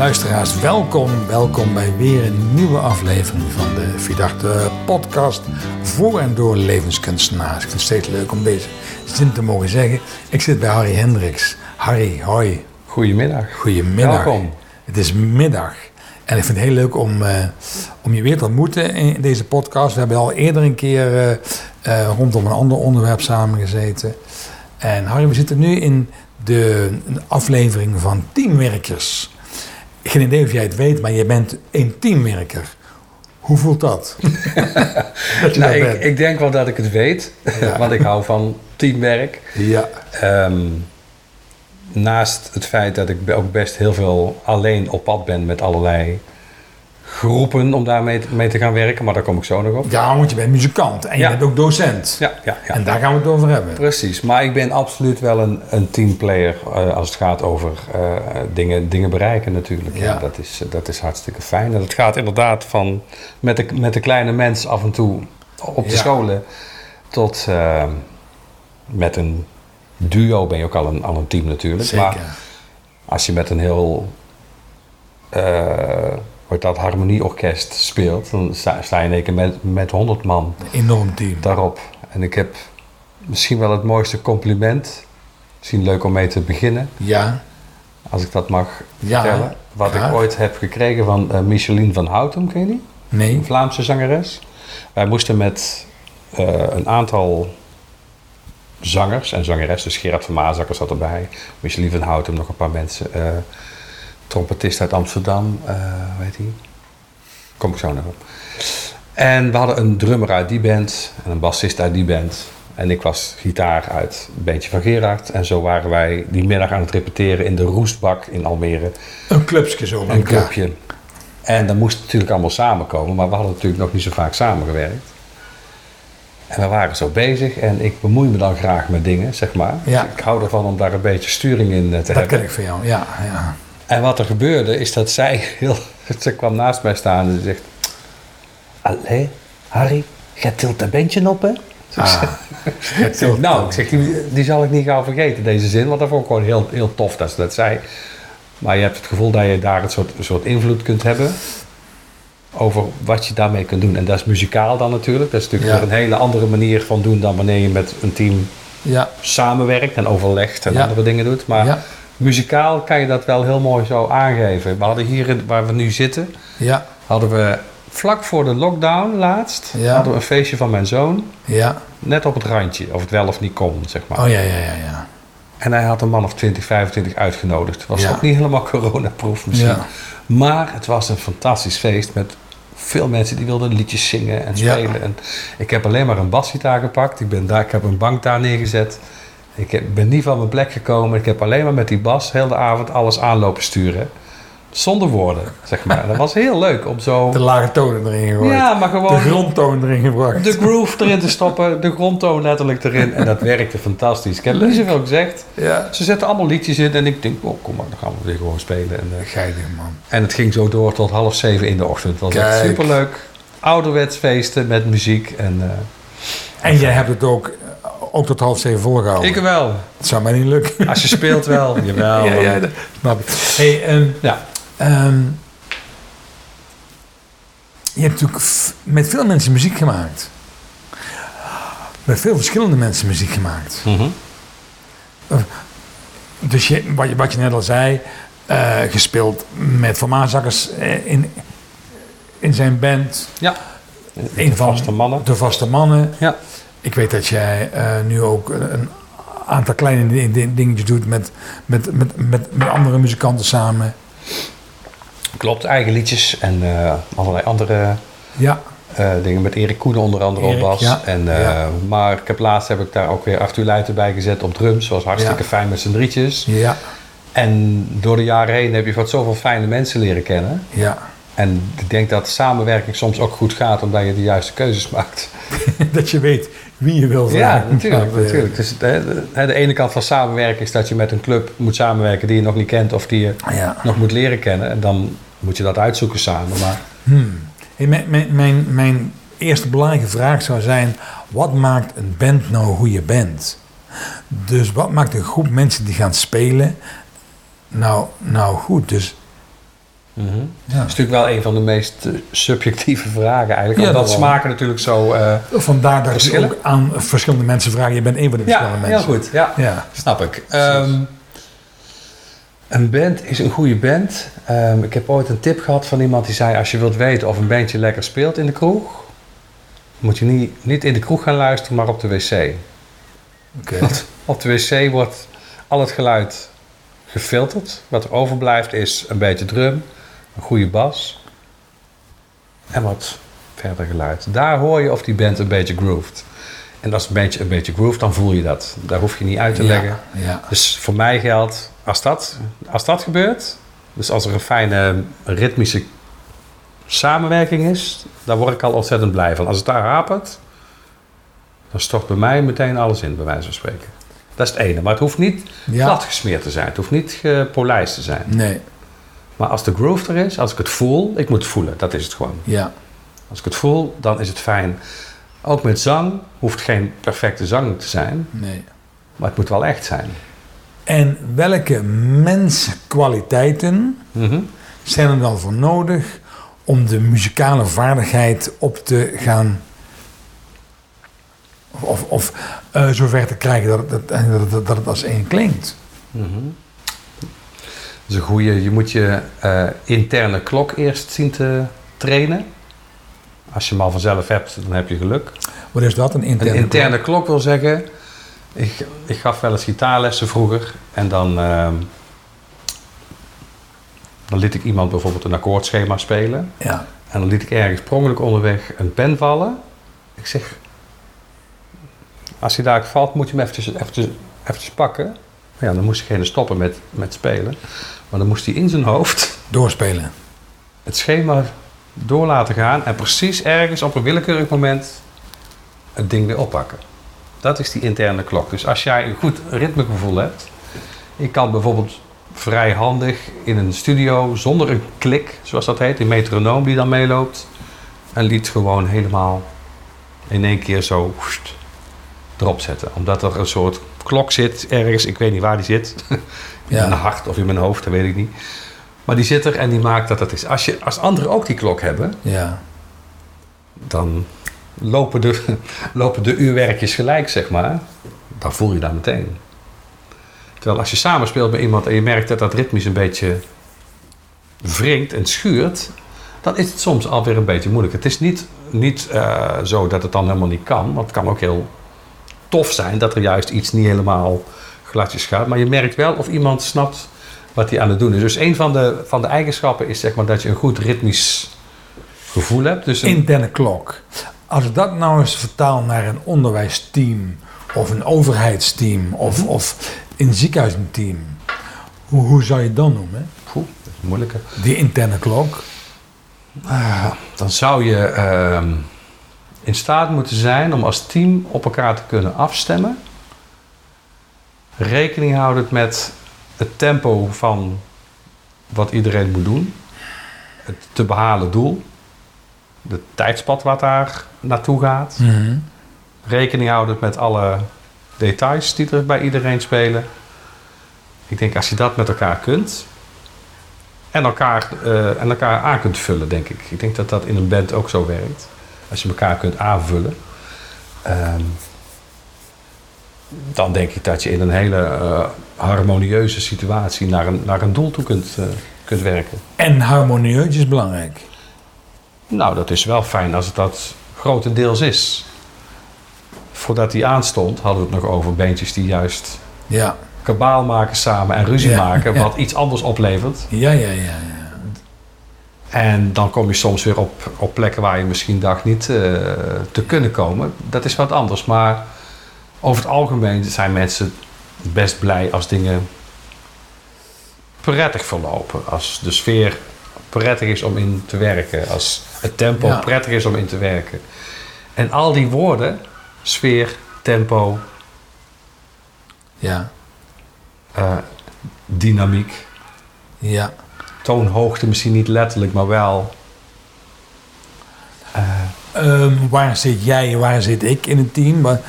Luisteraars, welkom, welkom bij weer een nieuwe aflevering van de Vierdachte podcast voor en door levenskunstenaars. Ik vind het steeds leuk om deze zin te mogen zeggen. Ik zit bij Harry Hendricks. Harry, hoi. Goedemiddag. Goedemiddag. Welkom. Het is middag. En ik vind het heel leuk om, eh, om je weer te ontmoeten in deze podcast. We hebben al eerder een keer eh, eh, rondom een ander onderwerp samengezeten. En Harry, we zitten nu in de aflevering van Teamwerkers. Geen idee of jij het weet, maar je bent een teamwerker. Hoe voelt dat? Nou, ik, ik denk wel dat ik het weet, Ja. want ik hou van teamwerk. Ja, Ehm, naast het feit dat ik ook best heel veel alleen op pad ben met allerlei groepen om daarmee te- mee te gaan werken, maar daar kom ik zo nog op. ja, want je bent muzikant en je Ja. bent ook docent. Ja, ja, ja. En daar gaan we het over hebben. Precies, maar ik ben absoluut wel een, een teamplayer eh, als het gaat over eh, dingen, dingen bereiken natuurlijk. Ja. Dat, is, dat is hartstikke fijn. En het gaat inderdaad van met de, met de kleine mens af en toe op de scholen tot eh, met een duo ben je ook al een, al een team natuurlijk. Zeker. Maar als je met een heel eh wordt dat harmonieorkest speelt, dan sta, sta je in één keer met, met 100 man Een enorm team. daarop. En ik heb misschien wel het mooiste compliment. Misschien leuk om mee te beginnen, Ja, als ik dat mag Ja, vertellen. Wat graag. ik ooit heb gekregen van eh Micheline van Houten, ken je die? nee. Een Vlaamse zangeres. Wij moesten met eh, een aantal zangers en zangeressen, dus Gerard van Maasakker zat erbij, Micheline van Houten, nog een paar mensen. eh trompetist uit Amsterdam, eh hoe heet die? Kom ik zo nog op. En we hadden een drummer uit die band en een bassist uit die band. En ik was gitaar uit een beetje van Gerard. En zo waren wij die middag aan het repeteren in de Roestbak in Almere. Een clubsje zo. Een clubje. En dat moest natuurlijk allemaal samenkomen, maar we hadden natuurlijk nog niet zo vaak samengewerkt. En we waren zo bezig en ik bemoei me dan graag met dingen, zeg maar. Ja. Ik hou ervan om daar een beetje sturing in eh, te Dat hebben. ken ik van jou, ja. ja. En wat er gebeurde is dat zij heel... Ze kwam naast mij staan en ze zegt... Allee, Harry, jij tilt een bandje op, hè? Ah, Ik zeg, nou, ik zeg, die, die zal ik niet gauw vergeten, deze zin. Want dat vond ik gewoon heel, heel tof dat ze dat zei. Maar je hebt het gevoel dat je daar een soort, een soort invloed kunt hebben... over wat je daarmee kunt doen. En dat is muzikaal dan natuurlijk. Dat is natuurlijk Ja. weer een hele andere manier van doen... dan wanneer je met een team Ja, samenwerkt en overlegt en Ja. andere dingen doet. Maar Ja. Muzikaal kan je dat wel heel mooi zo aangeven. We hadden hier, waar we nu zitten, ja, hadden we vlak voor de lockdown laatst, Ja. hadden we een feestje van mijn zoon. ja. Net op het randje, of het wel of niet kon, zeg maar. Oh ja, ja, ja, ja. En hij had een man of 20, 25 uitgenodigd. Was Ja. ook niet helemaal coronaproof misschien. Ja. Maar het was een fantastisch feest met veel mensen die wilden liedjes zingen en Ja. spelen. En ik heb alleen maar een basgitaar gepakt. Ik, ben daar, ik heb een bank daar neergezet. Ik ben niet van mijn plek gekomen. Ik heb alleen maar met die bas heel de avond alles aanlopen sturen. Zonder woorden, zeg maar. Dat was heel leuk om zo... De lage tonen erin gegooid. Ja, maar De gewoon grondtoon erin gebracht. de groove erin te stoppen. De grondtoon letterlijk erin. En dat werkte fantastisch. Ik heb niet zoveel gezegd. Ja. Ze zetten allemaal liedjes in en ik denk, oh kom maar, dan gaan we weer gewoon spelen. En, Geinig, man. en het ging zo door tot half zeven in de ochtend. Het was echt superleuk. Ouderwets feesten met muziek. En, eh, En jij hebt het ook, ook tot half zeven volgehouden. ik wel. Het zou mij niet lukken. Als je speelt wel. Jawel. ja, ja, dat snap ik. Hey, ehm, Ja. ehm, je hebt natuurlijk met veel mensen muziek gemaakt. Met veel verschillende mensen muziek gemaakt. Mhm. Dus je, wat, je, wat je net al zei, eh, gespeeld met Van Maasakkers eh, in, in zijn band. Ja. Een van vaste mannen. De vaste mannen. Ja. Ik weet dat jij eh, nu ook een, aantal kleine di- di- dingetjes doet met, met, met, met, met andere muzikanten samen. Klopt, eigen liedjes en eh, allerlei andere Ja, eh, dingen. Met Erik Koenen onder andere Erik, op bas. ja. En, Ja. Maar ik heb laatst heb ik daar ook weer Arthur Leijten bij gezet op drums. was hartstikke fijn met z'n drietjes. ja, En door de jaren heen heb je wat zoveel fijne mensen leren kennen. ja. En ik denk dat samenwerking soms ook goed gaat omdat je de juiste keuzes maakt. dat je weet wie je wil Ja, zijn. natuurlijk. Dat, eh, natuurlijk. Dus de, de, de ene kant van samenwerken is dat je met een club moet samenwerken die je nog niet kent of die je Ja. nog moet leren kennen. En dan moet je dat uitzoeken samen. Maar Hmm. Hey, mijn, mijn, mijn, mijn eerste belangrijke vraag zou zijn: wat maakt een band nou hoe je bent? Dus wat maakt een groep mensen die gaan spelen nou, nou goed? Dus Mhm. Ja. Dat is natuurlijk wel een van de meest eh, subjectieve vragen eigenlijk. Ja, dat smaken natuurlijk zo... eh, Vandaar dat je ook aan verschillende mensen vraagt. Je bent een van de ja, verschillende heel mensen. goed. Ja, Ja. snap ik. Ehm, een band is een goede band. Ehm, ik heb ooit een tip gehad van iemand die zei... als je wilt weten of een bandje lekker speelt in de kroeg... moet je niet, niet in de kroeg gaan luisteren, maar op de wc. Oké. Want op de wc wordt al het geluid gefilterd. Wat er overblijft is een beetje drum, een goede bas en wat verder geluid. Daar hoor je of die band een beetje grooved. En als het een beetje, een beetje grooved, dan voel je dat. Daar hoef je niet uit te leggen. Ja, ja. Dus voor mij geldt, als dat, als dat gebeurt, dus als er een fijne ritmische samenwerking is, daar word ik al ontzettend blij van. Als het daar hapert, dan stort bij mij meteen alles in, bij wijze van spreken. Dat is het ene. Maar het hoeft niet Ja. glad gesmeerd te zijn. Het hoeft niet gepolijst te zijn. Nee, Maar als de groove er is, als ik het voel, ik moet het voelen, dat is het gewoon. ja. Als ik het voel, dan is het fijn. Ook met zang hoeft geen perfecte zang te zijn, Nee. maar het moet wel echt zijn. En welke menskwaliteiten Mhm. zijn er dan voor nodig om de muzikale vaardigheid op te gaan. Of, of eh, zover te krijgen dat het, dat, dat het als één klinkt? Dat is een goede. Je moet je eh, interne klok eerst zien te trainen. Als je hem al vanzelf hebt, dan heb je geluk. Wat is dat? Een interne. Een interne klok wil zeggen. Ik, ik gaf wel eens gitaarlessen vroeger. En dan, ehm, dan liet ik iemand bijvoorbeeld een akkoordschema spelen. Ja. En dan liet ik ergens per ongeluk onderweg een pen vallen. Ik zeg, als hij daar valt, moet je hem eventjes, eventjes, eventjes pakken. Ja, dan moest diegene stoppen met, met spelen. Maar dan moest hij in zijn hoofd Doorspelen. het schema door laten gaan. En precies ergens op een willekeurig moment het ding weer oppakken. Dat is die interne klok. Dus als jij een goed ritmegevoel hebt. Je kan bijvoorbeeld vrij handig in een studio zonder een klik, zoals dat heet, een metronoom die dan meeloopt. Een lied gewoon helemaal in één keer zo woest, erop zetten. Omdat er een soort klok zit ergens, ik weet niet waar die zit. In Ja. mijn hart of in mijn hoofd, dat weet ik niet. Maar die zit er en die maakt dat het is. Als, je, als anderen ook die klok hebben, Ja. dan lopen de, lopen de uurwerkjes gelijk, zeg maar. Dan voel je dat meteen. Terwijl als je samenspeelt met iemand en je merkt dat dat ritmisch een beetje wringt en schuurt, dan is het soms alweer een beetje moeilijk. Het is niet, niet eh, zo dat het dan helemaal niet kan, want het kan ook heel tof zijn dat er juist iets niet helemaal gladjes gaat. Maar je merkt wel of iemand snapt wat hij aan het doen is. Dus een van de, van de eigenschappen is zeg maar dat je een goed ritmisch gevoel hebt. Dus een, Interne klok. Als ik dat nou eens vertaal naar een onderwijsteam of een overheidsteam of, Mhm. of een ziekenhuisteam, hoe, hoe zou je het dan noemen? Poeh, dat is moeilijke. Die interne klok. Dan zou je ehm, in staat moeten zijn om als team op elkaar te kunnen afstemmen. Rekening houdend met het tempo van wat iedereen moet doen. Het te behalen doel. De tijdspad wat daar naartoe gaat. Mhm. Rekening houdend met alle details die er bij iedereen spelen. Ik denk als je dat met elkaar kunt. En elkaar, eh, en elkaar aan kunt vullen, denk ik. Ik denk dat dat in een band ook zo werkt. Als je elkaar kunt aanvullen. Ehm, dan denk ik dat je in een hele eh, harmonieuze situatie naar een, naar een doel toe kunt, eh, kunt werken. En harmonieus is belangrijk. Nou, dat is wel fijn als het dat grotendeels is. Voordat hij aanstond, hadden we het nog over beentjes die juist Ja, kabaal maken samen en ruzie Ja, maken, ja. wat iets anders oplevert. ja, ja, ja. En dan kom je soms weer op, op plekken waar je misschien dacht niet eh, te kunnen komen. Dat is wat anders. Maar over het algemeen zijn mensen best blij als dingen prettig verlopen. Als de sfeer prettig is om in te werken. Als het tempo Ja. prettig is om in te werken. En al die woorden, sfeer, tempo, Ja, eh, dynamiek, ja. Toonhoogte misschien niet letterlijk, maar wel. eh, Ehm, waar zit jij, waar zit ik in het team? Maar,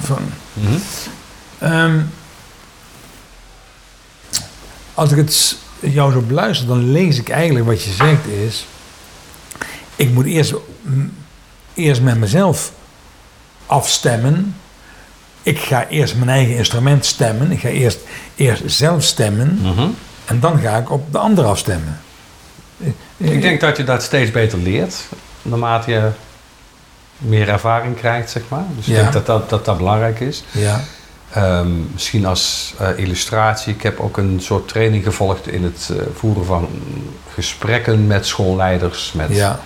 van, mhm. Ehm, als ik het jou zo beluister, dan lees ik eigenlijk wat je zegt is... Ik moet eerst, eerst met mezelf afstemmen. Ik ga eerst mijn eigen instrument stemmen. Ik ga eerst, eerst zelf stemmen. Mhm. En dan ga ik op de ander afstemmen. Ik denk dat je dat steeds beter leert, naarmate je meer ervaring krijgt, zeg maar. Dus ik denk dat dat, dat dat belangrijk is. Ja, Ehm, misschien als eh, illustratie. Ik heb ook een soort training gevolgd in het eh, voeren van gesprekken met schoolleiders, met ja,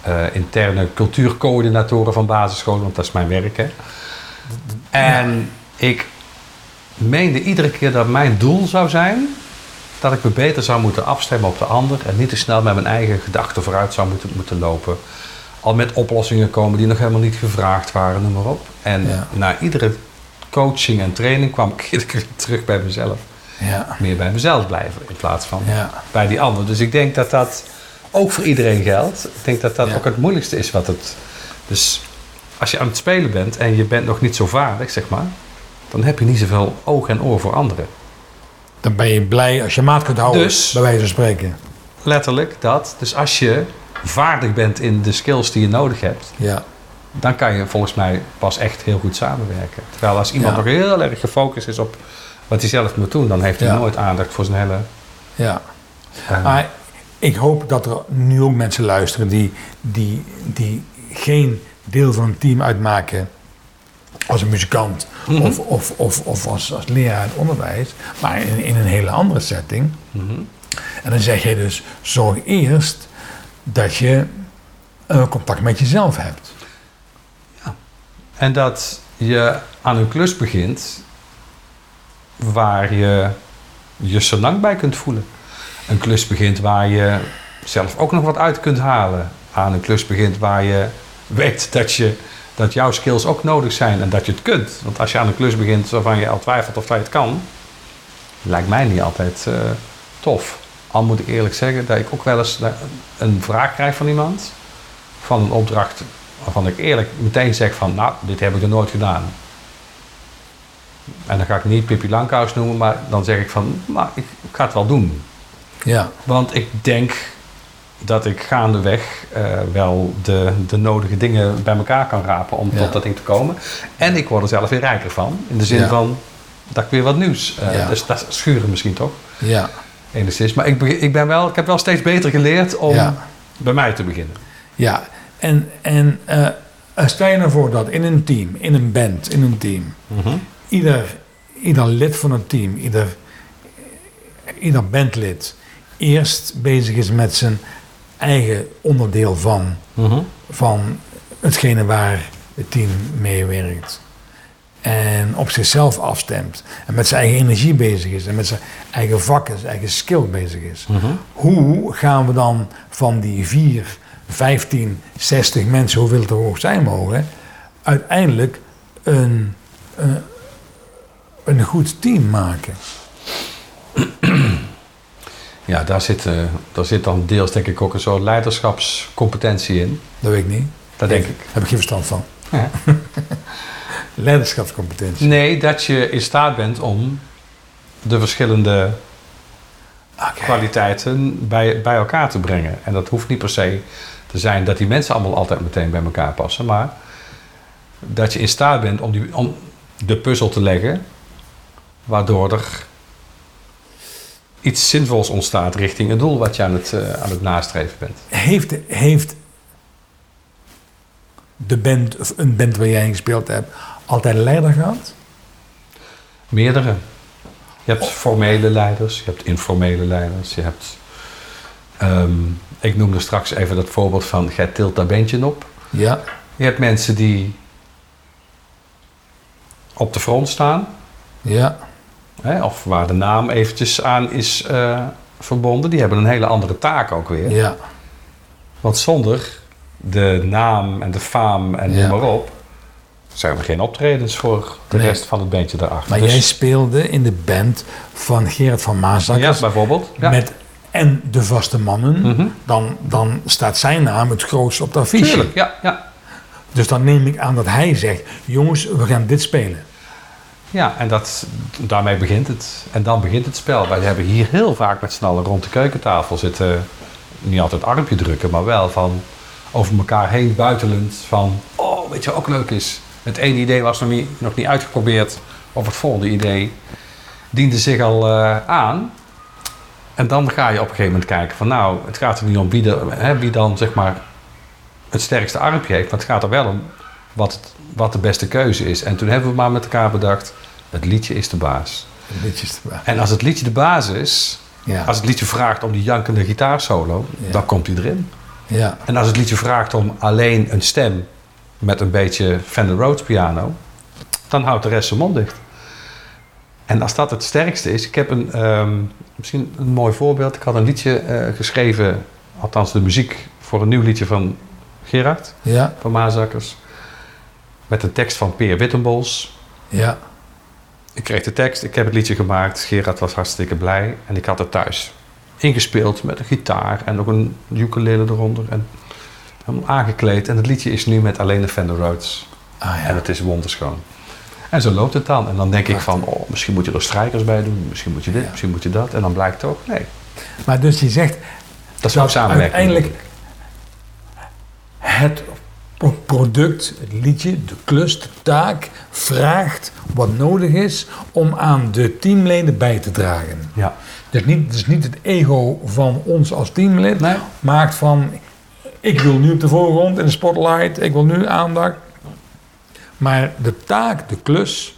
eh, interne cultuurcoördinatoren van basisscholen, want dat is mijn werk. Hè. En ik meende iedere keer dat mijn doel zou zijn dat ik me beter zou moeten afstemmen op de ander en niet te snel met mijn eigen gedachten vooruit zou moeten, moeten lopen. Al met oplossingen komen die nog helemaal niet gevraagd waren, noem maar op. En Ja. na iedere coaching en training kwam ik iedere keer terug bij mezelf. ja, Meer bij mezelf blijven in plaats van ja. bij die ander. Dus ik denk dat dat ook voor iedereen geldt. Ik denk dat dat ook het moeilijkste is wat het. Dus als je aan het spelen bent en je bent nog niet zo vaardig, zeg maar, dan heb je niet zoveel oog en oor voor anderen. Dan ben je blij als je maat kunt houden, Dus- bij wijze van spreken. Letterlijk dat. Dus als je vaardig bent in de skills die je nodig hebt, Ja, dan kan je volgens mij pas echt heel goed samenwerken. Terwijl als iemand Ja. nog heel erg gefocust is op wat hij zelf moet doen, dan heeft hij Ja. nooit aandacht voor zijn hele. ja. eh, Maar ik hoop dat er nu ook mensen luisteren die, die, die geen deel van een team uitmaken als een muzikant Mhm. of, of, of, of als, als leraar in het onderwijs, maar in, in een hele andere setting. mhm. En dan zeg je dus, zorg eerst dat je eh, contact met jezelf hebt. En dat je aan een klus begint waar je je zo lang bij kunt voelen. Een klus begint waar je zelf ook nog wat uit kunt halen. Aan een klus begint waar je weet dat, je, dat jouw skills ook nodig zijn en dat je het kunt. Want als je aan een klus begint waarvan je al twijfelt of dat je het kan, lijkt mij niet altijd eh, tof. Al moet ik eerlijk zeggen dat ik ook wel eens een vraag krijg van iemand, van een opdracht waarvan ik eerlijk meteen zeg van, nou, dit heb ik er nooit gedaan. En dan ga ik niet Pippi Langkous noemen, maar dan zeg ik van, nou, ik, ik ga het wel doen. Ja, Want ik denk dat ik gaandeweg eh wel de, de nodige dingen bij elkaar kan rapen om Ja. tot dat ding te komen. En ik word er zelf weer rijker van, in de zin Ja. van dat ik weer wat nieuws. eh, Ja. Dus dat schuren misschien toch, ja, enigszins. Maar ik, ik, ben wel, ik heb wel steeds beter geleerd om bij mij te beginnen. ja. En, en eh, stel je nou voor dat in een team, in een band, in een team, ieder, ieder lid van het team, ieder, ieder bandlid, eerst bezig is met zijn eigen onderdeel van, Mhm. van hetgene waar het team mee werkt. En op zichzelf afstemt. En met zijn eigen energie bezig is. En met zijn eigen vakken, zijn eigen skill bezig is. Mhm. Hoe gaan we dan van die 4, 15, 60 mensen, hoeveel het er ook zijn mogen, uiteindelijk een, een, een goed team maken? Ja, daar zit, eh, daar zit dan deels denk ik ook een soort leiderschapscompetentie in. Dat weet ik niet. Dat denk ik. Daar heb ik geen verstand van. Ja. Leiderschapscompetentie. Nee, dat je in staat bent om de verschillende kwaliteiten bij, bij elkaar te brengen. En dat hoeft niet per se te zijn dat die mensen allemaal altijd meteen bij elkaar passen. Maar dat je in staat bent om, die, om de puzzel te leggen, waardoor er iets zinvols ontstaat richting het doel wat je aan het, eh, aan het nastreven bent. Heeft, heeft de band, of een band waar jij in gespeeld hebt, altijd een leider gehad? Meerdere. Je hebt formele leiders, je hebt informele leiders, je hebt... ehm, ik noemde straks even dat voorbeeld van, gij tilt dat bandje op. Ja. Je hebt mensen die op de front staan, Ja. Hè, of waar de naam eventjes aan is eh, verbonden. Die hebben een hele andere taak ook weer. Ja. Want zonder de naam en de faam en Ja. noem maar op... zijn er geen optredens voor de Nee. rest van het bandje daarachter. Maar Dus- jij speelde in de band van Gerard van ja, Maasakkers bijvoorbeeld. Ja. met en de vaste mannen. Mhm. Dan, dan staat zijn naam het grootst op de affiche. Tuurlijk, ja, ja. Dus dan neem ik aan dat hij zegt: jongens, we gaan dit spelen. Ja, en dat, daarmee begint het. En dan begint het spel. Wij hebben hier heel vaak met z'n allen rond de keukentafel zitten. Niet altijd armpje drukken, maar wel van over elkaar heen buitelend. Van, oh, weet je wat ook leuk is? Het ene idee was nog niet, nog niet uitgeprobeerd. Of het volgende idee diende zich al eh, aan. En dan ga je op een gegeven moment kijken van, nou, het gaat er niet om wie, hè, wie dan zeg maar het sterkste armpje heeft. Maar het gaat er wel om wat, het- wat de beste keuze is. En toen hebben we maar met elkaar bedacht, het liedje is de baas. Liedjes erbij. En als het liedje de baas is, Ja. als het liedje vraagt om die jankende gitaarsolo, Ja. dan komt hij erin. ja. En als het liedje vraagt om alleen een stem met een beetje Fender Rhodes piano, dan houdt de rest zijn mond dicht. En als dat het sterkste is, ik heb een, ehm, misschien een mooi voorbeeld. Ik had een liedje eh, geschreven, althans de muziek voor een nieuw liedje van Gerard Ja. van Maasakkers. Met een tekst van Peer Wittenbols. Ja. Ik kreeg de tekst, ik heb het liedje gemaakt. Gerard was hartstikke blij en ik had het thuis ingespeeld met een gitaar en ook een ukulele eronder. En helemaal aangekleed. En het liedje is nu met alleen de Fender Rhodes. Ah En ja. het is wonderschoon. En zo loopt het dan. En dan denk ik van, oh, misschien moet je er strijkers bij doen. Misschien moet je dit, Ja. misschien moet je dat. En dan blijkt toch, nee. Maar dus je zegt Dat is ook samenwerking. uiteindelijk het product, het liedje, de klus, de taak vraagt wat nodig is om aan de teamleden bij te dragen. Ja. Dus niet, dus niet het ego van ons als teamlid Nee. maakt van ik wil nu op de voorgrond in de spotlight, ik wil nu aandacht. Maar de taak, de klus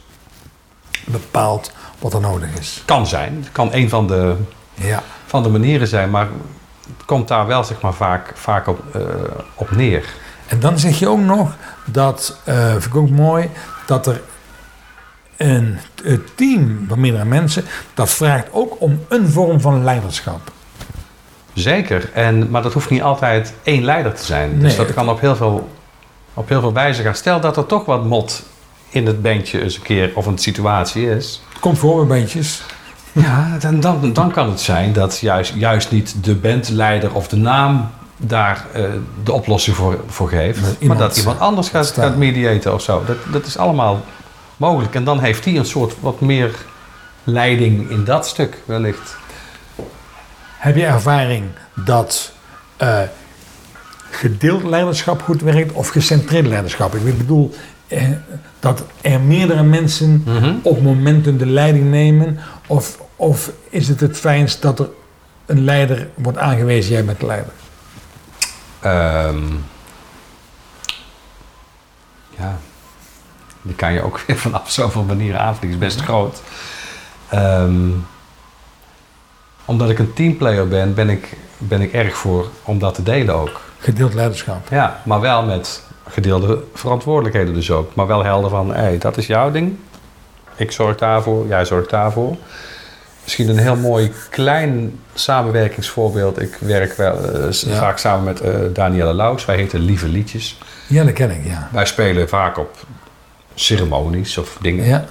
bepaalt wat er nodig is. Kan zijn. Het kan een van de, Ja. van de manieren zijn. Maar het komt daar wel zeg maar, vaak, vaak op, eh, op neer. En dan zeg je ook nog dat, eh vind ik ook mooi, dat er een, het team van meerdere mensen, dat vraagt ook om een vorm van leiderschap. Zeker, en, maar dat hoeft niet altijd één leider te zijn. Dus dat kan op heel, veel, op heel veel wijzen gaan. Stel dat er toch wat mot in het bandje eens een keer of een situatie is. Komt voor bij bandjes. Ja, dan, dan, dan kan het zijn dat juist, juist niet de bandleider of de naam daar eh, de oplossing voor, voor geeft. Dat maar dat iemand anders gaat, staan. gaat mediaten of zo. Dat, dat is allemaal mogelijk. En dan heeft hij een soort wat meer leiding in dat stuk wellicht. Heb je ervaring dat eh, gedeeld leiderschap goed werkt of gecentreerd leiderschap? Ik bedoel eh, dat er meerdere mensen op momenten de leiding nemen, of, of is het het fijnst dat er een leider wordt aangewezen, jij bent de leider? Ehm, ja, die kan je ook weer vanaf zoveel manieren aanvliegen. is best groot. Ehm, omdat ik een teamplayer ben, ben ik, ben ik erg voor om dat te delen ook. Gedeeld leiderschap. Ja, maar wel met gedeelde verantwoordelijkheden dus ook. Maar wel helder van, hé, hey, dat is jouw ding. Ik zorg daarvoor, jij zorgt daarvoor. Misschien een heel mooi klein samenwerkingsvoorbeeld. Ik werk wel eh, Ja. vaak samen met eh Danielle Laus. Wij heten Lieve Liedjes. Ja, dat ken ik, ja. Wij spelen vaak op ceremonies of dingen. Ja.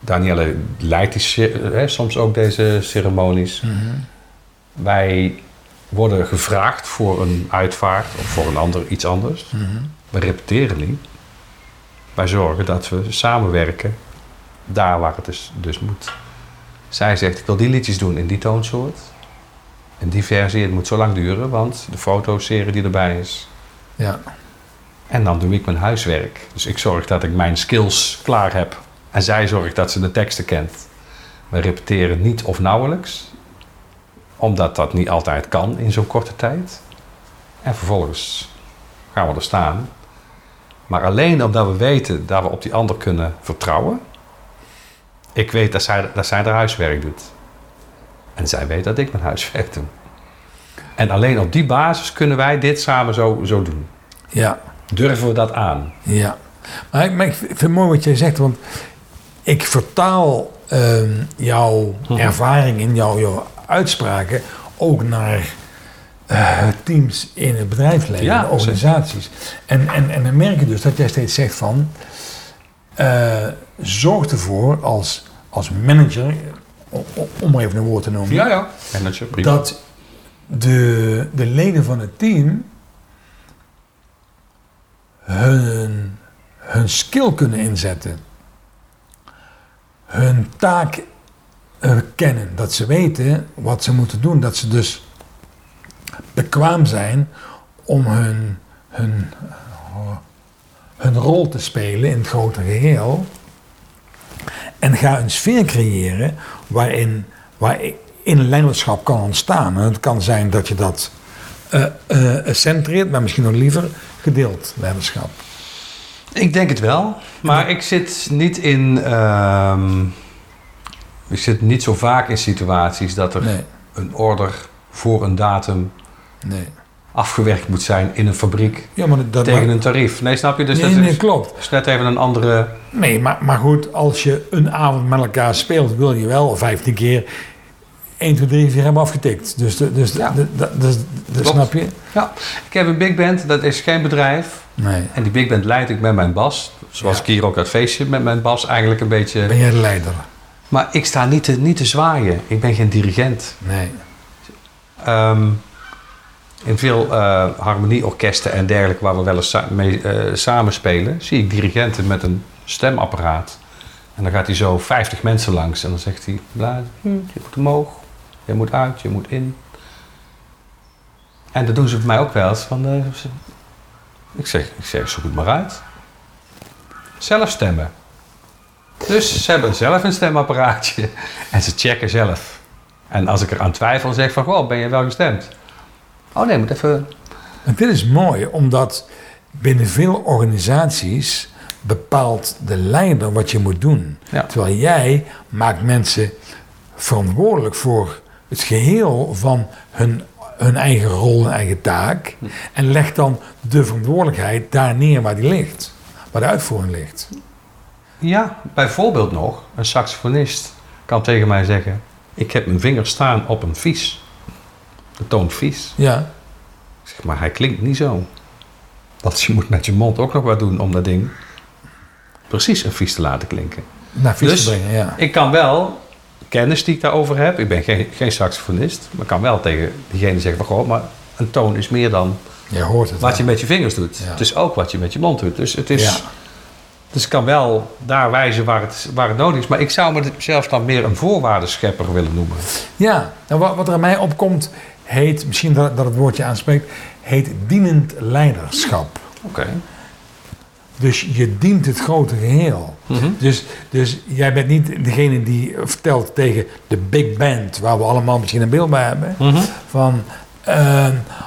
Danielle leidt die, hè, soms ook deze ceremonies. Wij worden gevraagd voor een uitvaart of voor een ander iets anders. We repeteren niet. Wij zorgen dat we samenwerken daar waar het dus, dus moet. Zij zegt, ik wil die liedjes doen in die toonsoort. In die versie, het moet zo lang duren, want de fotoserie die erbij is. ja. En dan doe ik mijn huiswerk. Dus ik zorg dat ik mijn skills klaar heb. En zij zorgt dat ze de teksten kent. We repeteren niet of nauwelijks. Omdat dat niet altijd kan in zo'n korte tijd. En vervolgens gaan we er staan. Maar alleen omdat we weten dat we op die ander kunnen vertrouwen. Ik weet dat zij, dat zij haar huiswerk doet. En zij weet dat ik mijn huiswerk doe. En alleen op die basis kunnen wij dit samen zo, zo doen. Ja. Durven we dat aan? Ja, maar ik, maar ik vind het mooi wat jij zegt, want ik vertaal ehm, jouw ervaring in jouw, jouw uitspraken ook naar eh, teams in het bedrijfsleven, Ja, organisaties. En, en, en dan merk je dus dat jij steeds zegt van, eh, zorg ervoor als, als manager, om maar even een woord te noemen, ja. Manager, prima. dat de, de leden van het team hun, hun skill kunnen inzetten. hun taak kennen. Dat ze weten wat ze moeten doen. Dat ze dus bekwaam zijn om hun, hun, hun rol te spelen in het grote geheel. En ga een sfeer creëren waarin, waarin leiderschap kan ontstaan. En het kan zijn dat je dat eh, centreert, maar misschien nog liever gedeeld leiderschap. Ik denk het wel, maar ik zit niet in. ehm, ik zit niet zo vaak in situaties dat er Nee, een order voor een datum nee. Afgewerkt moet zijn in een fabriek Ja, maar dat tegen maar- een tarief. Nee, snap je? Dus nee, dat nee, is, klopt. is net even een andere. Nee, maar, maar goed, als je een avond met elkaar speelt, wil je wel 15 keer 1, 2, 3, 4 hebben afgetikt. Dus, de, dus, de- Ja. de- de- dus, dus Klopt. snap je? Ja, ik heb een big band, dat is geen bedrijf. Nee. En die big band leid ik met mijn bas. Zoals Ja. ik hier ook dat feestje met mijn bas eigenlijk een beetje. Ben jij de leider? Maar ik sta niet te, niet te zwaaien. Ik ben geen dirigent. Nee. Ehm, in veel eh, harmonieorkesten en dergelijke waar we wel eens sa- mee eh, samenspelen, zie ik dirigenten met een stemapparaat. En dan gaat hij zo 50 mensen langs en dan zegt hij: "Bla, hm, Je moet omhoog, je moet uit, je moet in. En dat doen ze voor mij ook wel eens. Van, eh, ik, zeg, ik zeg: Zoek het maar uit. Zelf stemmen. Dus ze hebben zelf een stemapparaatje en ze checken zelf. En als ik er aan twijfel, zeg ik van, goh, ben je wel gestemd? Oh nee, moet even... En dit is mooi, omdat binnen veel organisaties bepaalt de leider wat je moet doen. Ja. Terwijl jij maakt mensen verantwoordelijk voor het geheel van hun, hun eigen rol en eigen taak. En legt dan de verantwoordelijkheid daar neer waar die ligt. Waar de uitvoering ligt. Ja, bijvoorbeeld nog, een saxofonist kan tegen mij zeggen, ik heb mijn vinger staan op een vies. De toon vies. Ja, zeg, maar hij klinkt niet zo. Want je moet met je mond ook nog wat doen om dat ding precies een vies te laten klinken. naar vies Dus- te brengen, ja. Ik kan wel kennis die ik daarover heb, ik ben geen, geen saxofonist, maar kan wel tegen diegene zeggen van, goh, maar een toon is meer dan Je hoort het. wat ja. je met je vingers doet. Ja. Het is ook wat je met je mond doet. Dus het is... Ja. Dus ik kan wel daar wijzen waar het, waar het nodig is. Maar ik zou me zelfs dan meer een voorwaardenschepper willen noemen. Ja, nou, wat, wat er aan mij opkomt, heet, misschien dat, dat het woordje aanspreekt, heet dienend leiderschap. Oké. Dus je dient het grote geheel. Mhm. Dus, dus jij bent niet degene die vertelt tegen de big band, waar we allemaal misschien een beeld bij hebben, Mhm. van eh,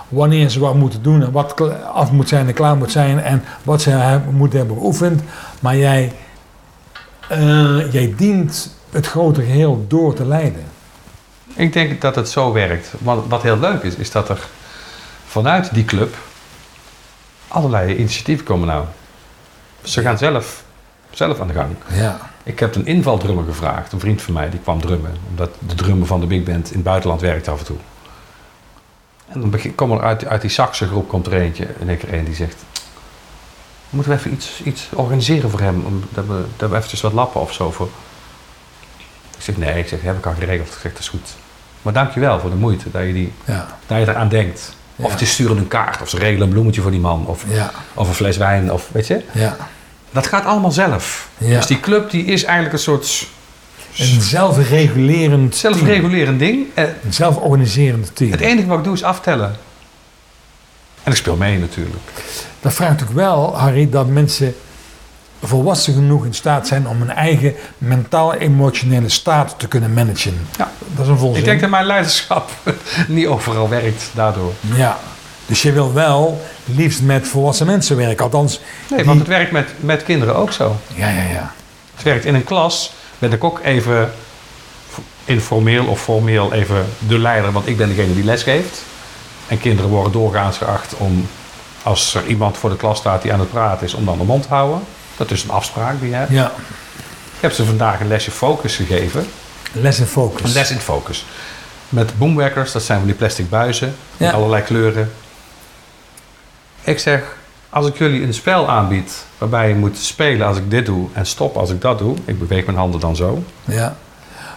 wanneer ze wat moeten doen en wat af moet zijn en klaar moet zijn en wat ze hebben- moeten hebben geoefend. Maar jij, eh, jij dient het grote geheel door te leiden. Ik denk dat het zo werkt. Want wat heel leuk is, is dat er vanuit die club allerlei initiatieven komen nou. Ze gaan zelf, zelf aan de gang. Ja. Ik heb een invaldrummer gevraagd, een vriend van mij, die kwam drummen. Omdat de drummer van de big band in het buitenland werkt af en toe. En dan begin, kom er uit, uit die Saxe groep komt er eentje, en ik er een die zegt... Moeten we even iets, iets organiseren voor hem? Om, dat, we, dat we eventjes wat lappen of zo voor... Ik zeg, nee, ik zeg, heb ik al geregeld. Ik zeg, dat is goed. Maar dankjewel voor de moeite dat je, die, dat je eraan denkt. Of ze sturen een kaart, of ze regelen een bloemetje voor die man. Of, of een fles wijn, of weet je. Ja. Dat gaat allemaal zelf. Dus die club die is eigenlijk een soort Een zelfregulerend zelfregulerend ding. Eh, Een zelforganiserend team. Het enige wat ik doe is aftellen. En ik speel mee natuurlijk. Dat vraagt ook wel, Harry, dat mensen volwassen genoeg in staat zijn om hun eigen mentaal-emotionele staat te kunnen managen. Ja. Dat is een volzin. Ik denk dat mijn leiderschap niet overal werkt daardoor. Ja. Dus je wil wel liefst met volwassen mensen werken. Althans, Nee, die- want het werkt met, met kinderen ook zo. Ja, ja, ja. Het werkt in een klas. Ben ik ook even informeel of formeel even de leider, want ik ben degene die les geeft. En kinderen worden doorgaans geacht om, als er iemand voor de klas staat die aan het praten is, om dan de mond te houden. Dat is een afspraak die je hebt. Ja. Ik heb ze vandaag een lesje focus gegeven. Les en focus. Een les in focus. Met boomwerkers, dat zijn van die plastic buizen. Ja. In allerlei kleuren. Ik zeg, als ik jullie een spel aanbied waarbij je moet spelen als ik dit doe en stoppen als ik dat doe. Ik beweeg mijn handen dan zo. Ja.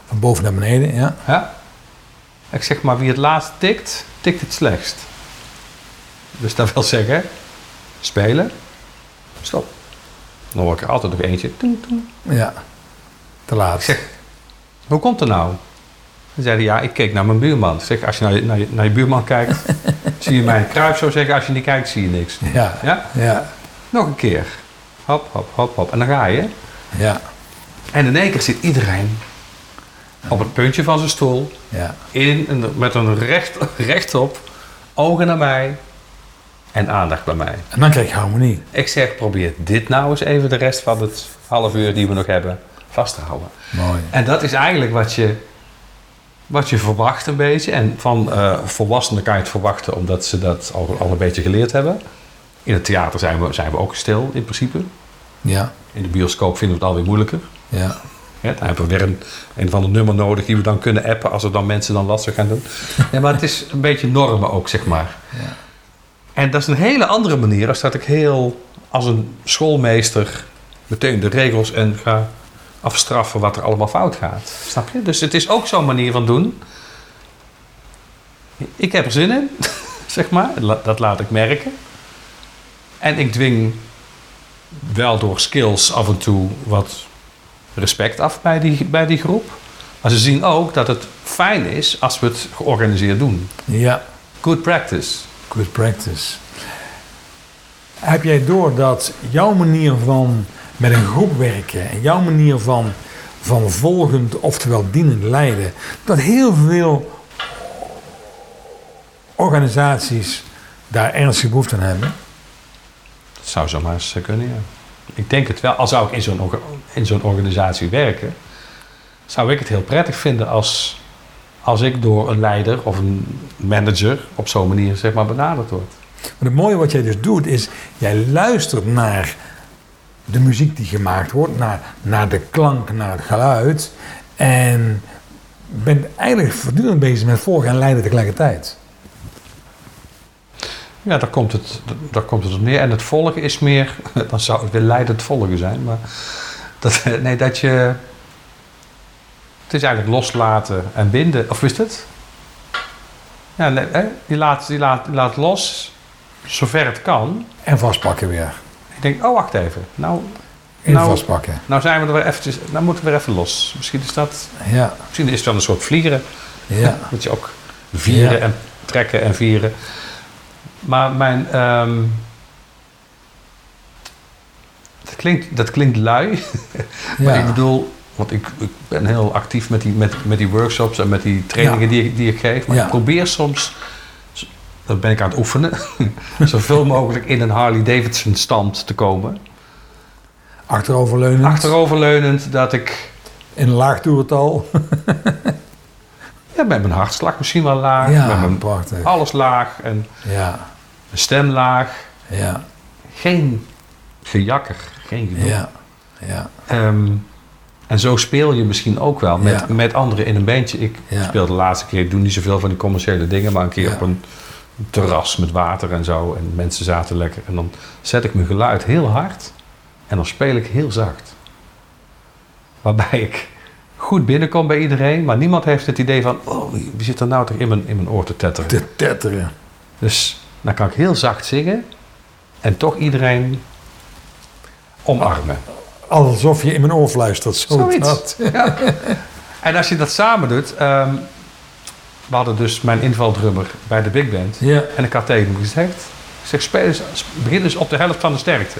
Van boven naar beneden, ja. Ja? Ik zeg maar, wie het laatst tikt, tikt het slechtst. Dus dat wil zeggen, spelen, stop. Dan hoor ik er altijd nog eentje. Ja. Te laat. Ik zeg, hoe komt het nou? Ze zeiden, ja, ik keek naar mijn buurman. Ik zeg, als je naar je, naar je, naar je buurman kijkt, zie je mijn kruis zo zeggen. Als je niet kijkt, zie je niks. Ja, Ja? ja, Nog een keer. Hop, hop, hop, hop. En dan ga je. ja, En in één keer zit iedereen op het puntje van zijn stoel. ja. In, met een recht, rechtop. Ogen naar mij. En aandacht bij mij. En dan krijg je harmonie. Ik zeg, probeer dit nou eens even de rest van het half uur die we nog hebben vast te houden. Mooi. En dat is eigenlijk wat je, wat je verwacht een beetje. En van eh, volwassenen kan je het verwachten omdat ze dat al, al een beetje geleerd hebben. In het theater zijn we, zijn we ook stil in principe. Ja, In de bioscoop vinden we het alweer moeilijker. ja. Ja, dan hebben we weer een, een van de nummer nodig die we dan kunnen appen als er dan mensen dan lastig gaan doen. Ja, maar het is een beetje normen ook, zeg maar. Ja. En dat is een hele andere manier als dat ik heel als een schoolmeester meteen de regels en ga afstraffen wat er allemaal fout gaat. Snap je? Dus het is ook zo'n manier van doen. Ik heb er zin in, zeg maar. Dat laat ik merken. En ik dwing wel door skills af en toe wat respect af bij die, bij die groep. Maar ze zien ook dat het fijn is als we het georganiseerd doen. Ja, Good practice. Good practice. Heb jij door dat jouw manier van met een groep werken en jouw manier van, van volgend, oftewel dienend leiden, dat heel veel organisaties daar ernstige behoefte aan hebben? Dat zou zomaar eens eh, kunnen, ja. Ik denk het wel. Al zou ik in zo'n, in zo'n organisatie werken, zou ik het heel prettig vinden als, als ik door een leider of een manager op zo'n manier zeg maar, benaderd word. Maar het mooie wat jij dus doet is, jij luistert naar de muziek die gemaakt wordt, naar, naar de klank, naar het geluid. En bent eigenlijk voortdurend bezig met volgen en leiden tegelijkertijd. Ja, daar komt het, daar komt het op neer. En het volgen is meer, dan zou het weer leidend volgen zijn, maar dat, nee, dat je. Het is eigenlijk loslaten en binden, of is het? Ja, nee? Je, laat, je, laat, je laat los, zover het kan. En vastpakken weer. Ik denk, oh wacht even, nou, In Nou- vastpakken. nou zijn we er weer eventjes, nou moeten we weer even los. Misschien is dat, Ja, misschien is het wel een soort vliegen. ja, Moet je ook vieren Ja. en trekken en vieren. Maar mijn. ehm, dat, klinkt, dat klinkt lui. maar ik ja. bedoel, want ik, ik ben heel actief met die, met, met die workshops en met die trainingen Ja. die, ik, die ik geef. Maar Ja. ik probeer soms. Dat ben ik aan het oefenen. zoveel mogelijk in een Harley Davidson stand te komen. Achteroverleunend. Achteroverleunend dat ik. In een laag toerental. Ja, met mijn hartslag misschien wel laag. met Ja, mijn prachtig. alles laag en Ja, mijn stem laag. ja, Geen gejakker, geen gedoe. ja, ja. Ehm, en zo speel je misschien ook wel met, Ja. met anderen in een bandje. Ik Ja. speel de laatste keer, ik doe niet zoveel van die commerciële dingen, maar een keer Ja. op een terras met water en zo. En mensen zaten lekker. En dan zet ik mijn geluid heel hard en dan speel ik heel zacht. Waarbij ik goed binnenkom bij iedereen, maar niemand heeft het idee van: oh, wie wie zit er nou toch in mijn, in mijn oor te tetteren? Te tetteren. Dus dan kan ik heel zacht zingen en toch iedereen omarmen. Alsof je in mijn oor fluistert. Zo Zoiets. dat. Ja. En als je dat samen doet. ehm, we hadden dus mijn invaldrummer bij de big band. Ja, En ik had tegen hem gezegd: ik zeg, speel eens, begin eens op de helft van de sterkte.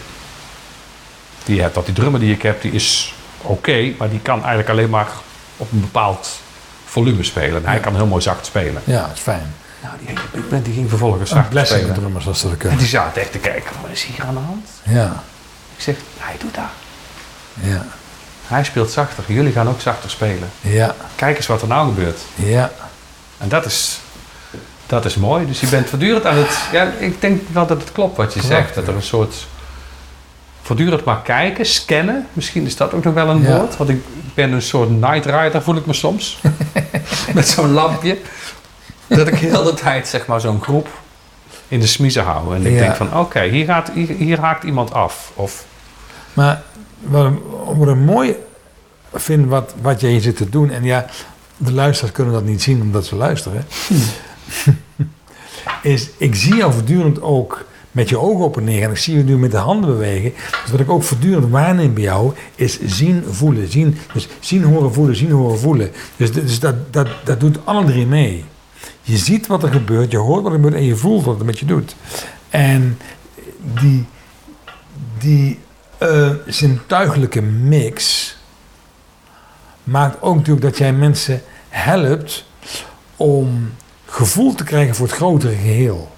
Die je hebt, dat die drummer die ik heb, die is oké, maar die kan eigenlijk alleen maar op een bepaald volume spelen. En hij Ja. kan heel mooi zacht spelen. ja, dat is fijn. Nou, die big band die ging vervolgens zacht spelen. drummers als ze dat En kunnen. die zaten echt te kijken: wat is hier aan de hand? Ja, Ik zeg: hij doet dat. Ja, Hij speelt zachter, jullie gaan ook zachter spelen. ja, Kijk eens wat er nou gebeurt. ja. En dat is, dat is mooi. Dus je bent voortdurend aan het... Ja, ik denk wel dat het klopt wat je Prachtig. zegt. Dat er een soort... Voortdurend maar kijken, scannen. Misschien is dat ook nog wel een Ja. woord. Want ik ben een soort night rider, voel ik me soms. Met zo'n lampje. Dat ik heel de tijd zeg maar zo'n groep in de smiezen hou. En ik Ja. denk van oké, hier, gaat, hier, hier haakt iemand af. Of Maar wat, ik- wat ik mooi vind wat, wat jij hier zit te doen... en ja, de luisteraars kunnen dat niet zien omdat ze luisteren... is ik zie jou voortdurend ook met je ogen op en neer en ik zie je nu met de handen bewegen. Dus wat ik ook voortdurend waarneem bij jou is zien, voelen. Zien, dus zien, horen, voelen, zien, horen, voelen. Dus, dus dat, dat, dat doet alle drie mee. Je ziet wat er gebeurt, je hoort wat er gebeurt en je voelt wat het met je doet. En die, die uh, zintuigelijke mix maakt ook natuurlijk dat jij mensen helpt om gevoel te krijgen voor het grotere geheel.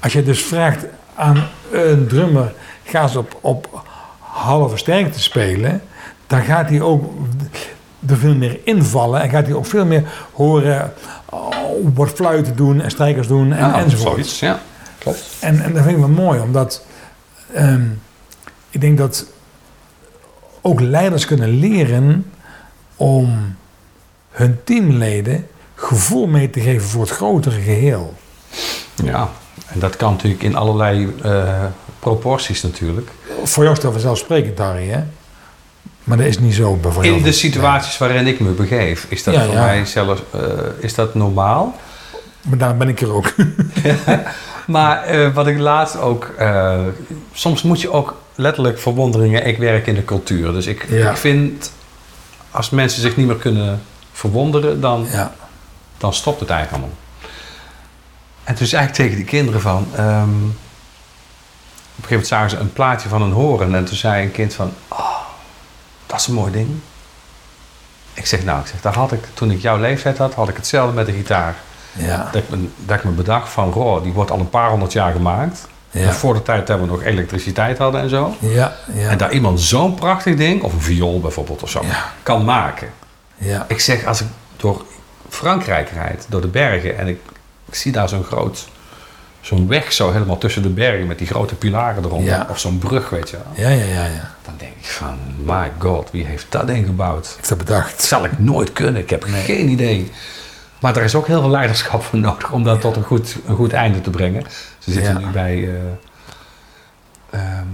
Als je dus vraagt aan een drummer, ga eens op, op halve sterkte spelen, dan gaat hij ook er veel meer invallen en gaat hij ook veel meer horen oh, wat fluiten doen en strijkers doen en, ja, enzovoort. Zoiets, ja, klopt. En, en dat vind ik wel mooi, omdat ehm, ik denk dat ook leiders kunnen leren om hun teamleden gevoel mee te geven voor het grotere geheel. Ja, en dat kan natuurlijk in allerlei uh, proporties natuurlijk. Voor jou is dat vanzelfsprekend, Harry, hè? Maar dat is niet zo bijvoorbeeld. In de situaties waarin ik me begeef, is dat Ja, voor ja. mij zelfs uh, is dat normaal. Maar daar ben ik er ook. Maar eh, wat ik laatst ook. eh, soms moet je ook letterlijk verwonderingen. Ik werk in de cultuur. Dus ik, Ja. ik vind. Als mensen zich niet meer kunnen verwonderen, dan, ja. dan stopt het eigenlijk allemaal. En toen zei ik tegen die kinderen van. ehm, op een gegeven moment zagen ze een plaatje van een horen. En toen zei een kind van. Oh, dat is een mooi ding. Ik zeg nou, ik zeg, daar had ik, toen ik jouw leeftijd had, had ik hetzelfde met de gitaar. Ja. Dat ik, me, dat ik me bedacht van, goh, die wordt al een paar honderd jaar gemaakt. Ja. Voor de tijd dat we nog elektriciteit hadden en zo. Ja. Ja. En daar iemand zo'n prachtig ding, of een viool bijvoorbeeld of zo, Ja. kan maken. ja. Ik zeg, als ik door Frankrijk rijd, door de bergen, en ik, ik zie daar zo'n groot, zo'n weg zo helemaal tussen de bergen met die grote pilaren eronder, Ja. of zo'n brug, weet je wel. Ja, ja, ja, ja. Dan denk ik van, my god, wie heeft dat ding gebouwd? Heeft dat bedacht. Dat zal ik nooit kunnen, ik heb geen idee. Maar er is ook heel veel leiderschap voor nodig om dat tot een goed, een goed einde te brengen. Ze zitten Ja. nu bij, eh, ehm,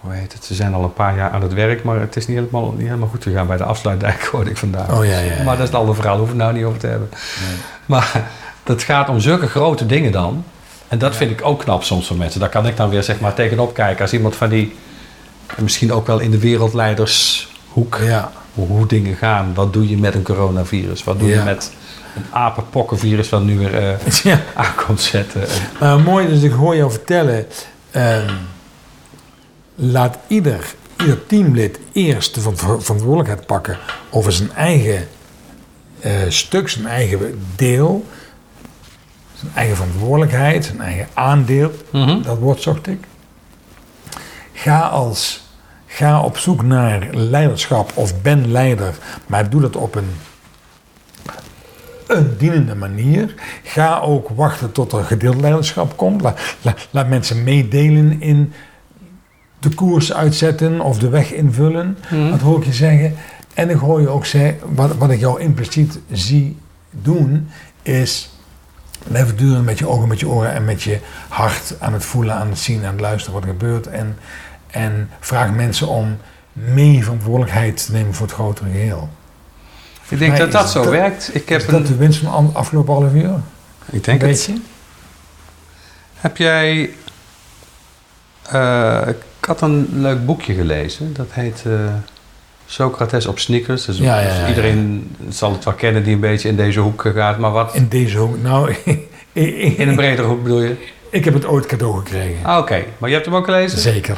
hoe heet het, ze zijn al een paar jaar aan het werk, maar het is niet helemaal, niet helemaal goed gegaan bij de afsluitdijk, hoorde ik vandaag. Oh ja, ja. Maar dat is een ander verhaal, we het nou niet over te hebben. Nee. Maar dat gaat om zulke grote dingen dan. En dat vind ik ook knap soms van mensen. Daar kan ik dan weer zeg maar tegenop kijken. Als iemand van die, misschien ook wel in de wereldleidershoek, Ja. hoe, hoe dingen gaan. Wat doe je met een coronavirus? Wat doe je met een apenpokkenvirus wat nu weer eh, ja. aankomt zetten? En- Maar mooi, dus ik hoor jou vertellen. ehm, laat ieder, ieder teamlid eerst de ver- verantwoordelijkheid pakken over zijn eigen eh, stuk, zijn eigen deel. Zijn eigen verantwoordelijkheid, zijn eigen aandeel. Dat woord zocht ik. Ga, als, ga op zoek naar leiderschap of ben leider, maar doe dat op een, een dienende manier. Ga ook wachten tot er gedeeld leiderschap komt. La- la- laat mensen meedelen in de koers uitzetten of de weg invullen. Dat hoor ik je zeggen. En ik hoor je ook zeggen, wat, wat ik jou impliciet zie doen, is blijf voortdurend met je ogen, met je oren en met je hart aan het voelen, aan het zien, aan het luisteren wat er gebeurt. En, en vraag mensen om mee verantwoordelijkheid te nemen voor het grotere geheel. Ik denk dat dat zo dat- werkt. Ik heb Is dat de een, winst van de afgelopen half uur? ik denk Weet het. je? Heb jij... eh, ik had een leuk boekje gelezen. Dat heet eh, Socrates op sneakers. Dus, Ja, ja, dus ja, iedereen zal het wel kennen die een beetje in deze hoek gaat. Maar wat? In deze hoek. Nou, In een bredere hoek bedoel je? ik heb het ooit cadeau gekregen. Ah, oké. Maar je hebt hem ook gelezen? Zeker.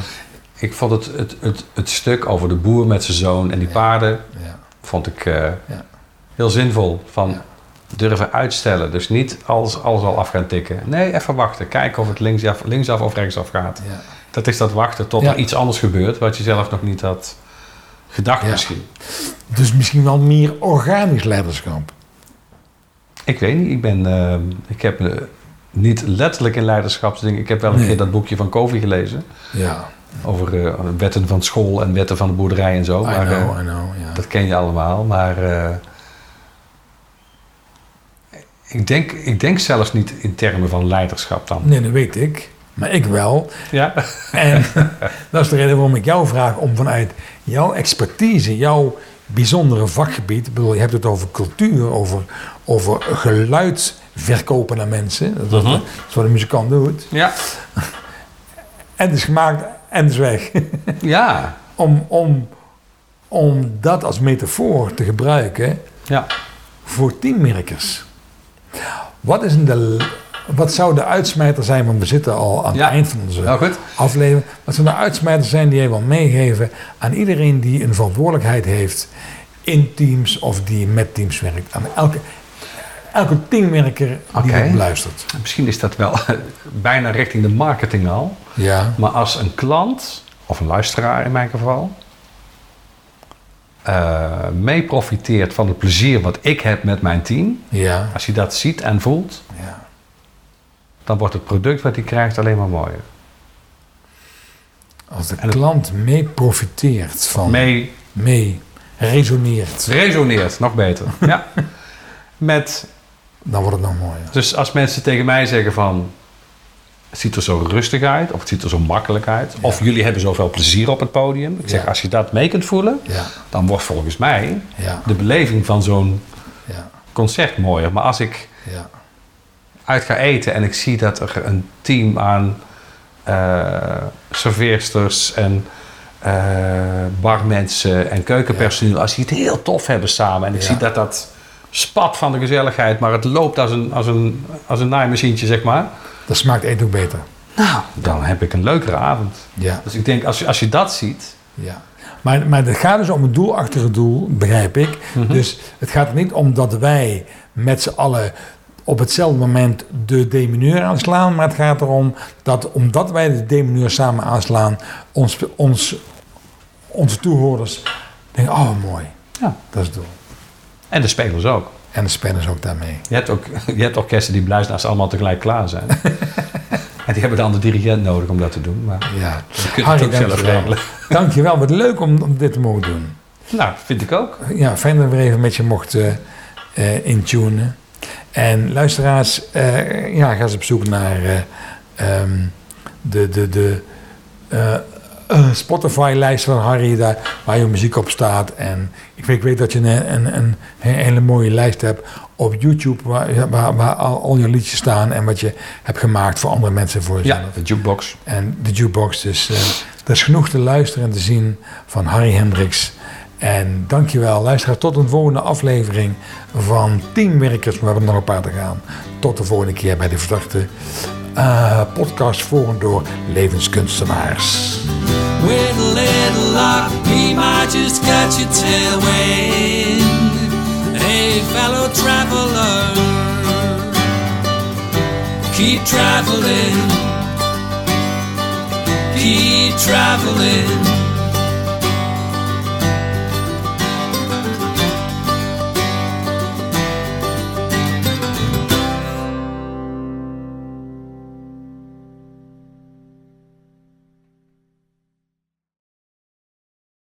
Ik vond het, het, het, het stuk over de boer met zijn zoon en die paarden... Ja. Vond ik eh, Ja. heel zinvol. Van Ja. durven uitstellen. Dus niet alles, alles al af gaan tikken. Nee, even wachten. Kijken of het linksaf, linksaf of rechtsaf gaat. Ja. Dat is dat wachten tot er iets anders gebeurt... wat je zelf nog niet had gedacht misschien. Dus misschien wel meer organisch leiderschap. Ik weet niet. Ik, ben, eh, ik heb eh, niet letterlijk in leiderschapsdingen... Ik heb wel een Nee. keer dat boekje van Covey gelezen. Ja. Over eh, wetten van school en wetten van de boerderij en zo. I Maar, know, eh, I know. Ja. Dat ken je allemaal, maar eh, ik, denk, ik denk zelfs niet in termen van leiderschap dan. Nee, dat weet ik. Maar ik wel. Ja? En dat is de reden waarom ik jou vraag om vanuit jouw expertise, jouw bijzondere vakgebied, ik bedoel, je hebt het over cultuur, over, over geluid verkopen aan mensen. Dat, dat- Mhm. dat is wat een muzikant doet. Ja. En het is gemaakt en is weg. Ja. om, om, om dat als metafoor te gebruiken Ja. voor teamwerkers. Wat, is de, wat zou de uitsmijter zijn, want we zitten al aan Ja. het eind van onze Nou aflevering. Wat zou de uitsmijter zijn die jij wil meegeven aan iedereen die een verantwoordelijkheid heeft in teams of die met teams werkt? Aan elke, elke teamwerker die beluistert. Misschien is dat wel bijna richting de marketing al. Ja, Maar als een klant, of een luisteraar in mijn geval, eh, mee profiteert van het plezier wat ik heb met mijn team, ja, als hij dat ziet en voelt, ja. dan wordt het product wat hij krijgt alleen maar mooier. Als de En klant mee profiteert van, mee, Mee resoneert, resoneert, nog beter. ja. Met, dan wordt het nog mooier. dus als mensen tegen mij zeggen van, het ziet er zo rustig uit, of het ziet er zo makkelijk uit, of jullie hebben zoveel plezier op het podium. Ik zeg, Ja. als je dat mee kunt voelen, Ja, dan wordt volgens mij ja, de beleving van zo'n ja, concert mooier. Maar als ik ja. uit ga eten en ik zie dat er een team aan eh serveersters en eh, barmensen en keukenpersoneel, als die het heel tof hebben samen en ik zie dat dat spat van de gezelligheid, maar het loopt als een, als een, als een naaimachientje, zeg maar. Dat smaakt eten ook beter. Nou, dan heb ik een leukere avond. Ja, Dus ik denk, als je, als je dat ziet, ja. Maar, maar het gaat dus om het doel achter het doel, begrijp ik. Mhm. Dus het gaat er niet om dat wij met z'n allen op hetzelfde moment de demineur aanslaan. Maar het gaat erom dat omdat wij de demineur samen aanslaan, ons, ons, onze toehoorders denken, oh mooi, ja. dat is het doel. En de spelers ook. En de spelers ook daarmee. Je hebt ook je hebt orkesten die beluisteren als ze allemaal tegelijk klaar zijn. en die hebben dan de dirigent nodig om dat te doen. Maar Ja. je kunt het ook zelf dankjewel. regelen. Dankjewel, wat leuk om, om dit te mogen doen. Nou, vind ik ook. Ja, fijn dat we even met je mochten eh intunen. En luisteraars, eh, ja, ga eens op zoek naar eh, ehm, de, de, de Spotify-lijst van Harry, daar, waar je muziek op staat. En ik weet, ik weet dat je een, een, een, hele mooie lijst hebt op YouTube, waar, waar, waar al, al je liedjes staan en wat je hebt gemaakt voor andere mensen voor jezelf. Ja, de jukebox. En de jukebox. Dus eh er is genoeg te luisteren en te zien van Harry Hendricks. En dankjewel, luisteraar. Tot een volgende aflevering van Teamwerkers. We hebben nog een paar te gaan. Tot de volgende keer bij de verdachte eh, podcast voor door levenskunstenaars. With a little luck, we might just catch a tailwind. Hey, fellow traveler, keep traveling, keep traveling.